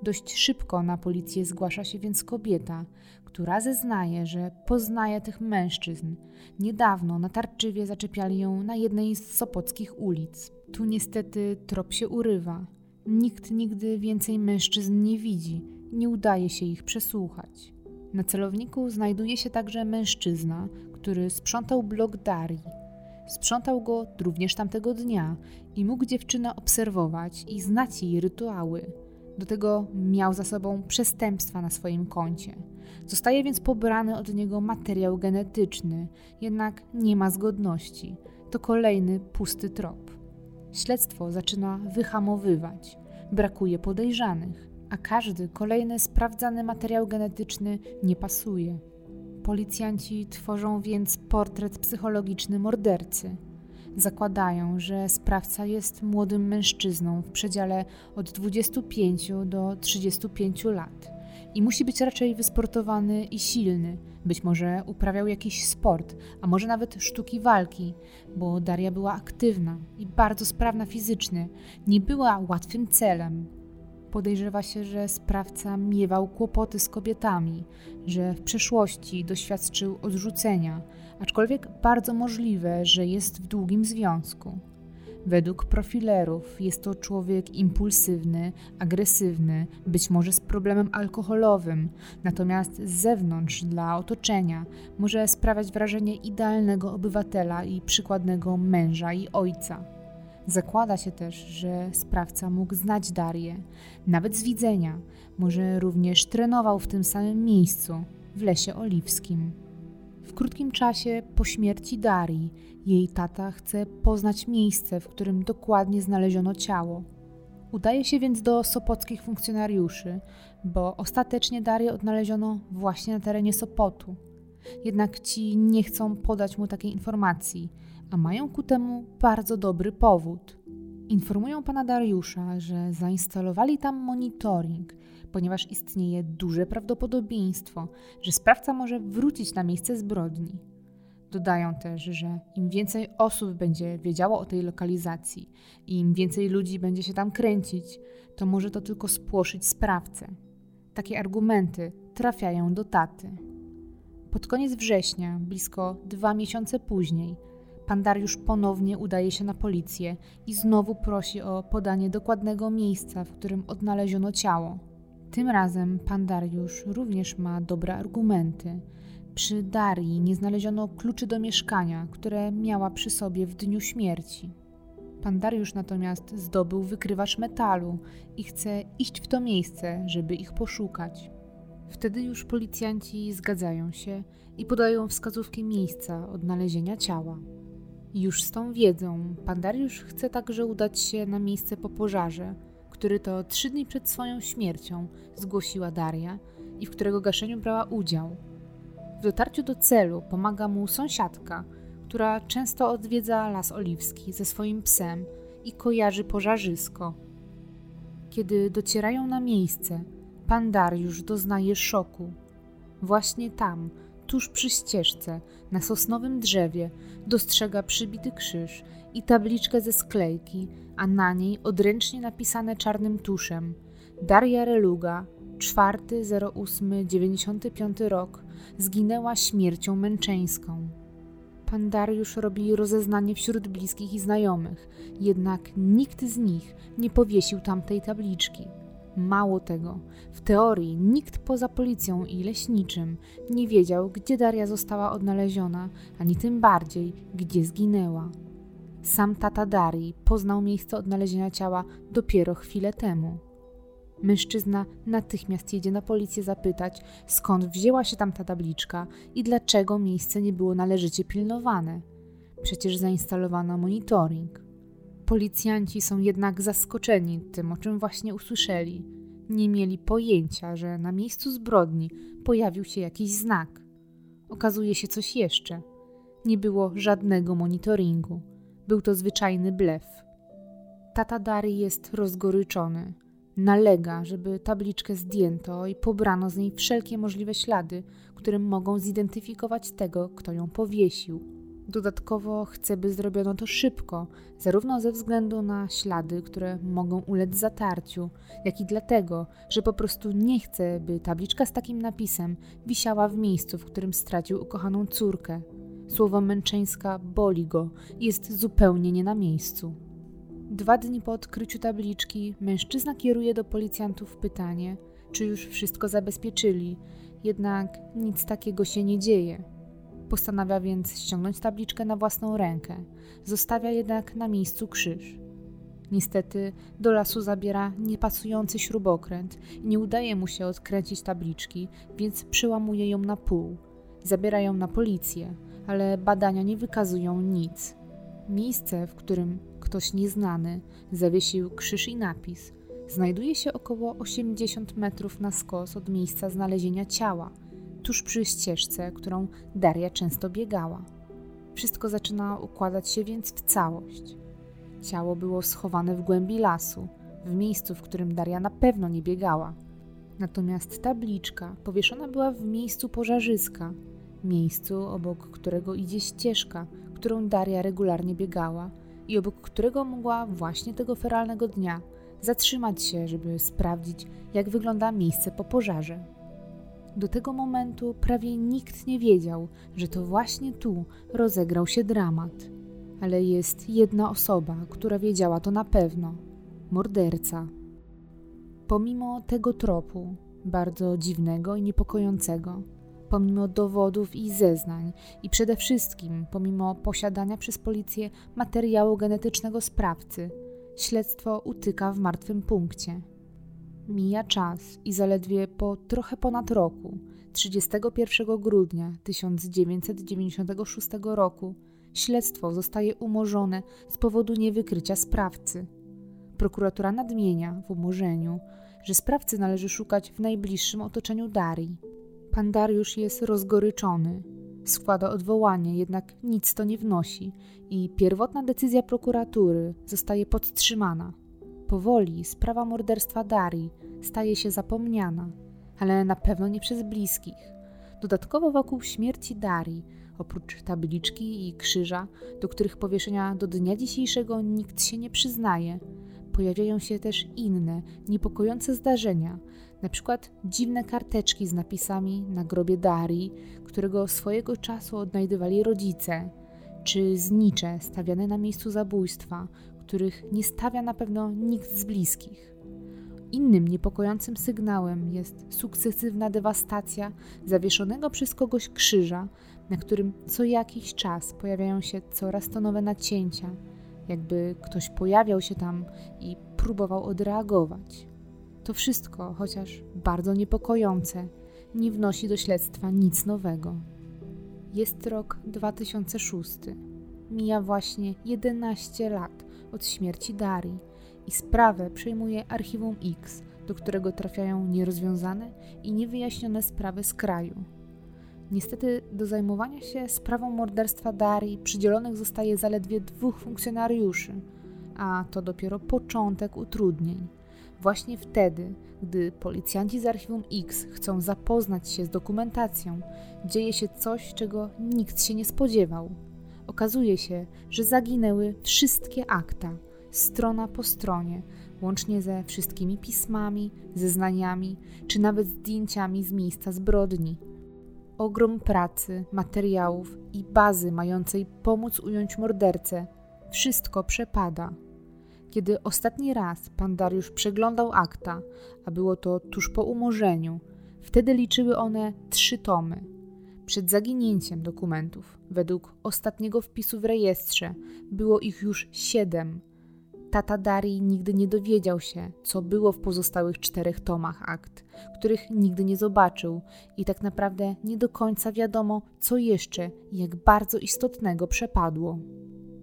Dość szybko na policję zgłasza się więc kobieta, która zeznaje, że poznaje tych mężczyzn. Niedawno na Tarczywie zaczepiali ją na jednej z sopockich ulic. Tu niestety trop się urywa. Nikt nigdy więcej mężczyzn nie widzi, nie udaje się ich przesłuchać. Na celowniku znajduje się także mężczyzna, który sprzątał blok Darii. Sprzątał go również tamtego dnia i mógł dziewczynę obserwować i znać jej rytuały. Do tego miał za sobą przestępstwa na swoim koncie. Zostaje więc pobrany od niego materiał genetyczny, jednak nie ma zgodności. To kolejny pusty trop. Śledztwo zaczyna wyhamowywać. Brakuje podejrzanych, a każdy kolejny sprawdzany materiał genetyczny nie pasuje. Policjanci tworzą więc portret psychologiczny mordercy. Zakładają, że sprawca jest młodym mężczyzną w przedziale od 25 do 35 lat i musi być raczej wysportowany i silny. Być może uprawiał jakiś sport, a może nawet sztuki walki, bo Daria była aktywna i bardzo sprawna fizycznie. Nie była łatwym celem. Podejrzewa się, że sprawca miewał kłopoty z kobietami, że w przeszłości doświadczył odrzucenia, aczkolwiek bardzo możliwe, że jest w długim związku. Według profilerów jest to człowiek impulsywny, agresywny, być może z problemem alkoholowym, natomiast z zewnątrz dla otoczenia może sprawiać wrażenie idealnego obywatela i przykładnego męża i ojca. Zakłada się też, że sprawca mógł znać Darię, nawet z widzenia, może również trenował w tym samym miejscu, w lesie oliwskim. W krótkim czasie po śmierci Darii jej tata chce poznać miejsce, w którym dokładnie znaleziono ciało. Udaje się więc do sopockich funkcjonariuszy, bo ostatecznie Darię odnaleziono właśnie na terenie Sopotu. Jednak ci nie chcą podać mu takiej informacji, a mają ku temu bardzo dobry powód. Informują pana Dariusza, że zainstalowali tam monitoring, ponieważ istnieje duże prawdopodobieństwo, że sprawca może wrócić na miejsce zbrodni. Dodają też, że im więcej osób będzie wiedziało o tej lokalizacji i im więcej ludzi będzie się tam kręcić, to może to tylko spłoszyć sprawcę. Takie argumenty trafiają do taty. Pod koniec września, blisko dwa miesiące później, pan Dariusz ponownie udaje się na policję i znowu prosi o podanie dokładnego miejsca, w którym odnaleziono ciało. Tym razem pan Dariusz również ma dobre argumenty. Przy Darii nie znaleziono kluczy do mieszkania, które miała przy sobie w dniu śmierci. Pan Dariusz natomiast zdobył wykrywacz metalu i chce iść w to miejsce, żeby ich poszukać. Wtedy już policjanci zgadzają się i podają wskazówki miejsca odnalezienia ciała. Już z tą wiedzą pan Dariusz chce także udać się na miejsce po pożarze, który to trzy dni przed swoją śmiercią zgłosiła Daria i w którego gaszeniu brała udział. W dotarciu do celu pomaga mu sąsiadka, która często odwiedza Las Oliwski ze swoim psem i kojarzy pożarzysko. Kiedy docierają na miejsce, pan Dariusz doznaje szoku. Właśnie tam, tuż przy ścieżce, na sosnowym drzewie, dostrzega przybity krzyż i tabliczkę ze sklejki, a na niej odręcznie napisane czarnym tuszem Daria Reluga, 4.08.95 rok, zginęła śmiercią męczeńską. Pan Dariusz robi rozeznanie wśród bliskich i znajomych, jednak nikt z nich nie powiesił tamtej tabliczki. Mało tego, w teorii nikt poza policją i leśniczym nie wiedział, gdzie Daria została odnaleziona, ani tym bardziej, gdzie zginęła. Sam tata Darii poznał miejsce odnalezienia ciała dopiero chwilę temu. Mężczyzna natychmiast jedzie na policję zapytać, skąd wzięła się tam ta tabliczka i dlaczego miejsce nie było należycie pilnowane. Przecież zainstalowano monitoring. Policjanci są jednak zaskoczeni tym, o czym właśnie usłyszeli. Nie mieli pojęcia, że na miejscu zbrodni pojawił się jakiś znak. Okazuje się coś jeszcze. Nie było żadnego monitoringu. Był to zwyczajny blef. Tata Dary jest rozgoryczony. Nalega, żeby tabliczkę zdjęto i pobrano z niej wszelkie możliwe ślady, które mogą zidentyfikować tego, kto ją powiesił. Dodatkowo chce, by zrobiono to szybko, zarówno ze względu na ślady, które mogą ulec zatarciu, jak i dlatego, że po prostu nie chce, by tabliczka z takim napisem wisiała w miejscu, w którym stracił ukochaną córkę. Słowo męczeńska boli go jest zupełnie nie na miejscu. Dwa dni po odkryciu tabliczki mężczyzna kieruje do policjantów pytanie, czy już wszystko zabezpieczyli, jednak nic takiego się nie dzieje. Postanawia więc ściągnąć tabliczkę na własną rękę, zostawia jednak na miejscu krzyż. Niestety do lasu zabiera niepasujący śrubokręt i nie udaje mu się odkręcić tabliczki, więc przyłamuje ją na pół. Zabiera ją na policję, ale badania nie wykazują nic. Miejsce, w którym ktoś nieznany zawiesił krzyż i napis, znajduje się około 80 metrów na skos od miejsca znalezienia ciała, tuż przy ścieżce, którą Daria często biegała. Wszystko zaczyna układać się więc w całość. Ciało było schowane w głębi lasu, w miejscu, w którym Daria na pewno nie biegała. Natomiast tabliczka powieszona była w miejscu pożarzyska, miejscu, obok którego idzie ścieżka, którą Daria regularnie biegała i obok którego mogła właśnie tego feralnego dnia zatrzymać się, żeby sprawdzić, jak wygląda miejsce po pożarze. Do tego momentu prawie nikt nie wiedział, że to właśnie tu rozegrał się dramat. Ale jest jedna osoba, która wiedziała to na pewno morderca. Pomimo tego tropu, bardzo dziwnego i niepokojącego, pomimo dowodów i zeznań, i przede wszystkim pomimo posiadania przez policję materiału genetycznego sprawcy, śledztwo utyka w martwym punkcie. Mija czas i zaledwie po trochę ponad roku, 31 grudnia 1996 roku, śledztwo zostaje umorzone z powodu niewykrycia sprawcy. Prokuratura nadmienia w umorzeniu, że sprawcy należy szukać w najbliższym otoczeniu Darii. Pan Dariusz jest rozgoryczony. Składa odwołanie, jednak nic to nie wnosi i pierwotna decyzja prokuratury zostaje podtrzymana. Powoli sprawa morderstwa Darii staje się zapomniana, ale na pewno nie przez bliskich. Dodatkowo wokół śmierci Darii, oprócz tabliczki i krzyża, do których powieszenia do dnia dzisiejszego nikt się nie przyznaje, pojawiają się też inne, niepokojące zdarzenia, na przykład dziwne karteczki z napisami na grobie Darii, którego swojego czasu odnajdywali rodzice, czy znicze stawiane na miejscu zabójstwa, których nie stawia na pewno nikt z bliskich. Innym niepokojącym sygnałem jest sukcesywna dewastacja zawieszonego przez kogoś krzyża, na którym co jakiś czas pojawiają się coraz to nowe nacięcia, jakby ktoś pojawiał się tam i próbował odreagować. To wszystko, chociaż bardzo niepokojące, nie wnosi do śledztwa nic nowego. Jest rok 2006. Mija właśnie 11 lat od śmierci Darii i sprawę przejmuje Archiwum X, do którego trafiają nierozwiązane i niewyjaśnione sprawy z kraju. Niestety do zajmowania się sprawą morderstwa Darii przydzielonych zostaje zaledwie dwóch funkcjonariuszy, a to dopiero początek utrudnień. Właśnie wtedy, gdy policjanci z Archiwum X chcą zapoznać się z dokumentacją, dzieje się coś, czego nikt się nie spodziewał. Okazuje się, że zaginęły wszystkie akta, strona po stronie, łącznie ze wszystkimi pismami, zeznaniami, czy nawet zdjęciami z miejsca zbrodni. Ogrom pracy, materiałów i bazy mającej pomóc ująć mordercę wszystko przepada. Kiedy ostatni raz pan Dariusz przeglądał akta, a było to tuż po umorzeniu, wtedy liczyły one trzy tomy. Przed zaginięciem dokumentów, według ostatniego wpisu w rejestrze, było ich już siedem. Tata Darii nigdy nie dowiedział się, co było w pozostałych czterech tomach akt, których nigdy nie zobaczył, i tak naprawdę nie do końca wiadomo, co jeszcze i jak bardzo istotnego przepadło.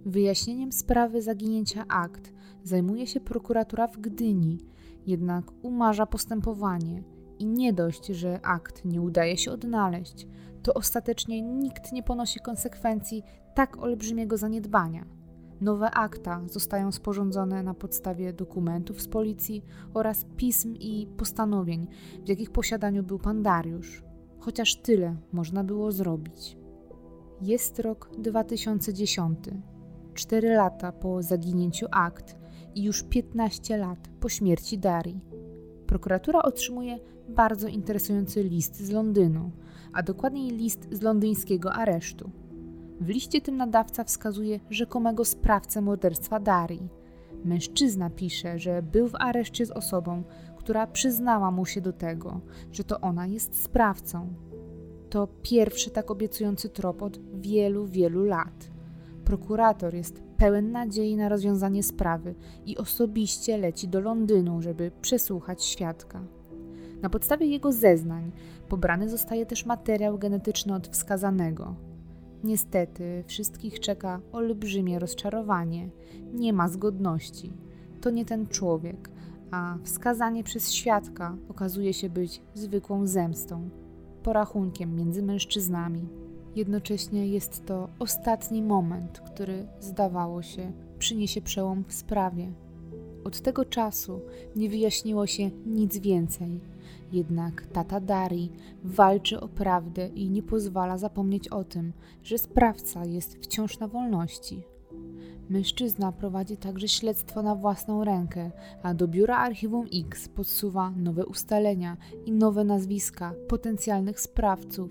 Wyjaśnieniem sprawy zaginięcia akt zajmuje się prokuratura w Gdyni, jednak umarza postępowanie i nie dość, że akt nie udaje się odnaleźć, to ostatecznie nikt nie ponosi konsekwencji tak olbrzymiego zaniedbania. Nowe akta zostają sporządzone na podstawie dokumentów z policji oraz pism i postanowień, w jakich posiadaniu był pan Dariusz. Chociaż tyle można było zrobić. Jest rok 2010, cztery lata po zaginięciu akt i już 15 lat po śmierci Darii. Prokuratura otrzymuje bardzo interesujący list z Londynu, a dokładniej list z londyńskiego aresztu. W liście tym nadawca wskazuje rzekomego sprawcę morderstwa Darii. Mężczyzna pisze, że był w areszcie z osobą, która przyznała mu się do tego, że to ona jest sprawcą. To pierwszy tak obiecujący trop od wielu, wielu lat. Prokurator jest pełen nadziei na rozwiązanie sprawy i osobiście leci do Londynu, żeby przesłuchać świadka. Na podstawie jego zeznań pobrany zostaje też materiał genetyczny od wskazanego. Niestety, wszystkich czeka olbrzymie rozczarowanie. Nie ma zgodności. To nie ten człowiek, a wskazanie przez świadka okazuje się być zwykłą zemstą, porachunkiem między mężczyznami. Jednocześnie jest to ostatni moment, który zdawało się przyniesie przełom w sprawie. Od tego czasu nie wyjaśniło się nic więcej. Jednak tata Dari walczy o prawdę i nie pozwala zapomnieć o tym, że sprawca jest wciąż na wolności. Mężczyzna prowadzi także śledztwo na własną rękę, a do biura Archiwum X podsuwa nowe ustalenia i nowe nazwiska potencjalnych sprawców.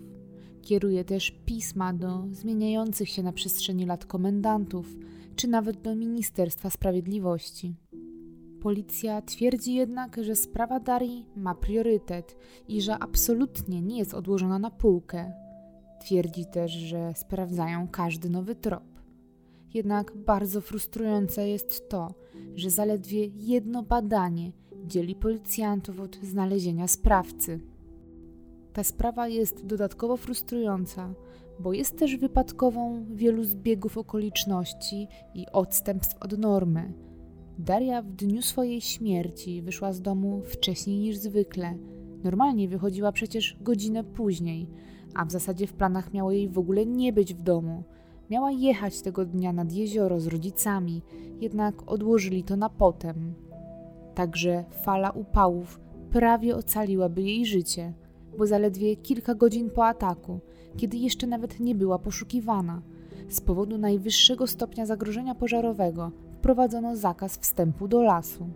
Kieruje też pisma do zmieniających się na przestrzeni lat komendantów, czy nawet do Ministerstwa Sprawiedliwości. Policja twierdzi jednak, że sprawa Darii ma priorytet i że absolutnie nie jest odłożona na półkę. Twierdzi też, że sprawdzają każdy nowy trop. Jednak bardzo frustrujące jest to, że zaledwie jedno badanie dzieli policjantów od znalezienia sprawcy. Ta sprawa jest dodatkowo frustrująca, bo jest też wypadkową wielu zbiegów okoliczności i odstępstw od normy. Daria w dniu swojej śmierci wyszła z domu wcześniej niż zwykle. Normalnie wychodziła przecież godzinę później, a w zasadzie w planach miało jej w ogóle nie być w domu. Miała jechać tego dnia nad jezioro z rodzicami, jednak odłożyli to na potem. Także fala upałów prawie ocaliłaby jej życie, bo zaledwie kilka godzin po ataku, kiedy jeszcze nawet nie była poszukiwana, z powodu najwyższego stopnia zagrożenia pożarowego wprowadzono zakaz wstępu do lasu.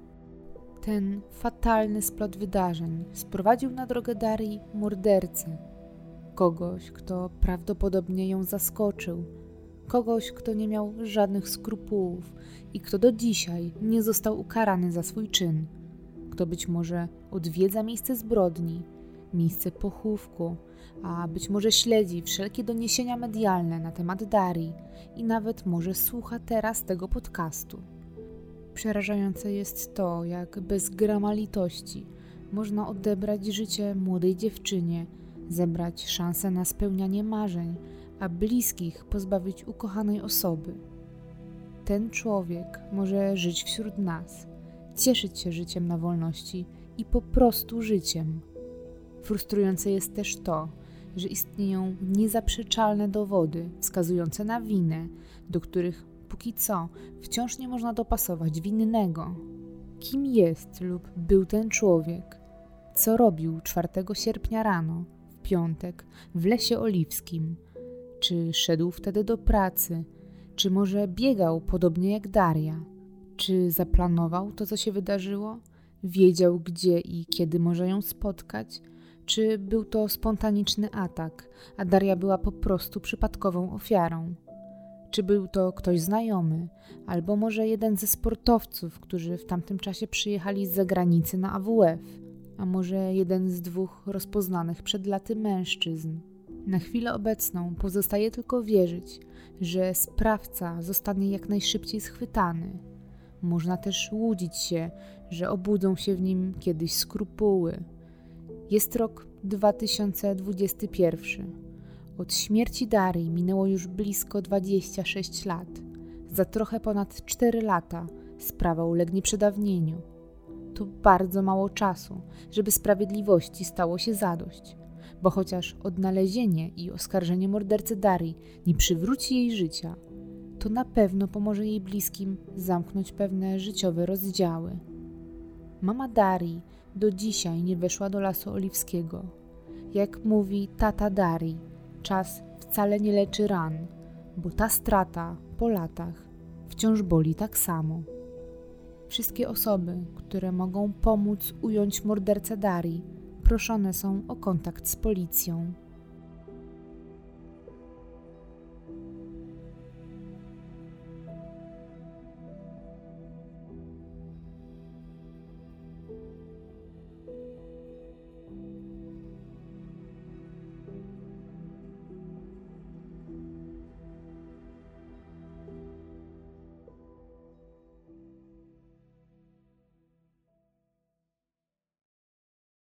Ten fatalny splot wydarzeń sprowadził na drogę Darii mordercę, kogoś, kto prawdopodobnie ją zaskoczył. Kogoś, kto nie miał żadnych skrupułów i kto do dzisiaj nie został ukarany za swój czyn, kto być może odwiedza miejsce zbrodni, miejsce pochówku, a być może śledzi wszelkie doniesienia medialne na temat Darii i nawet może słucha teraz tego podcastu. Przerażające jest to, jak bez grama litości można odebrać życie młodej dziewczynie, zebrać szansę na spełnianie marzeń, a bliskich pozbawić ukochanej osoby. Ten człowiek może żyć wśród nas, cieszyć się życiem na wolności i po prostu życiem. Frustrujące jest też to, że istnieją niezaprzeczalne dowody wskazujące na winę, do których póki co wciąż nie można dopasować winnego. Kim jest lub był ten człowiek? Co robił 4 sierpnia rano, w piątek, w lesie oliwskim? Czy szedł wtedy do pracy? Czy może biegał podobnie jak Daria? Czy zaplanował to, co się wydarzyło? Wiedział, gdzie i kiedy może ją spotkać? Czy był to spontaniczny atak, a Daria była po prostu przypadkową ofiarą? Czy był to ktoś znajomy, albo może jeden ze sportowców, którzy w tamtym czasie przyjechali z zagranicy na AWF, a może jeden z dwóch rozpoznanych przed laty mężczyzn? Na chwilę obecną pozostaje tylko wierzyć, że sprawca zostanie jak najszybciej schwytany. Można też łudzić się, że obudzą się w nim kiedyś skrupuły. Jest rok 2021. Od śmierci Darii minęło już blisko 26 lat. Za trochę ponad 4 lata sprawa ulegnie przedawnieniu. To bardzo mało czasu, żeby sprawiedliwości stało się zadość bo chociaż odnalezienie i oskarżenie mordercy Darii nie przywróci jej życia, to na pewno pomoże jej bliskim zamknąć pewne życiowe rozdziały. Mama Darii do dzisiaj nie weszła do lasu oliwskiego. Jak mówi tata Darii, czas wcale nie leczy ran, bo ta strata po latach wciąż boli tak samo. Wszystkie osoby, które mogą pomóc ująć mordercę Darii, proszone są o kontakt z policją.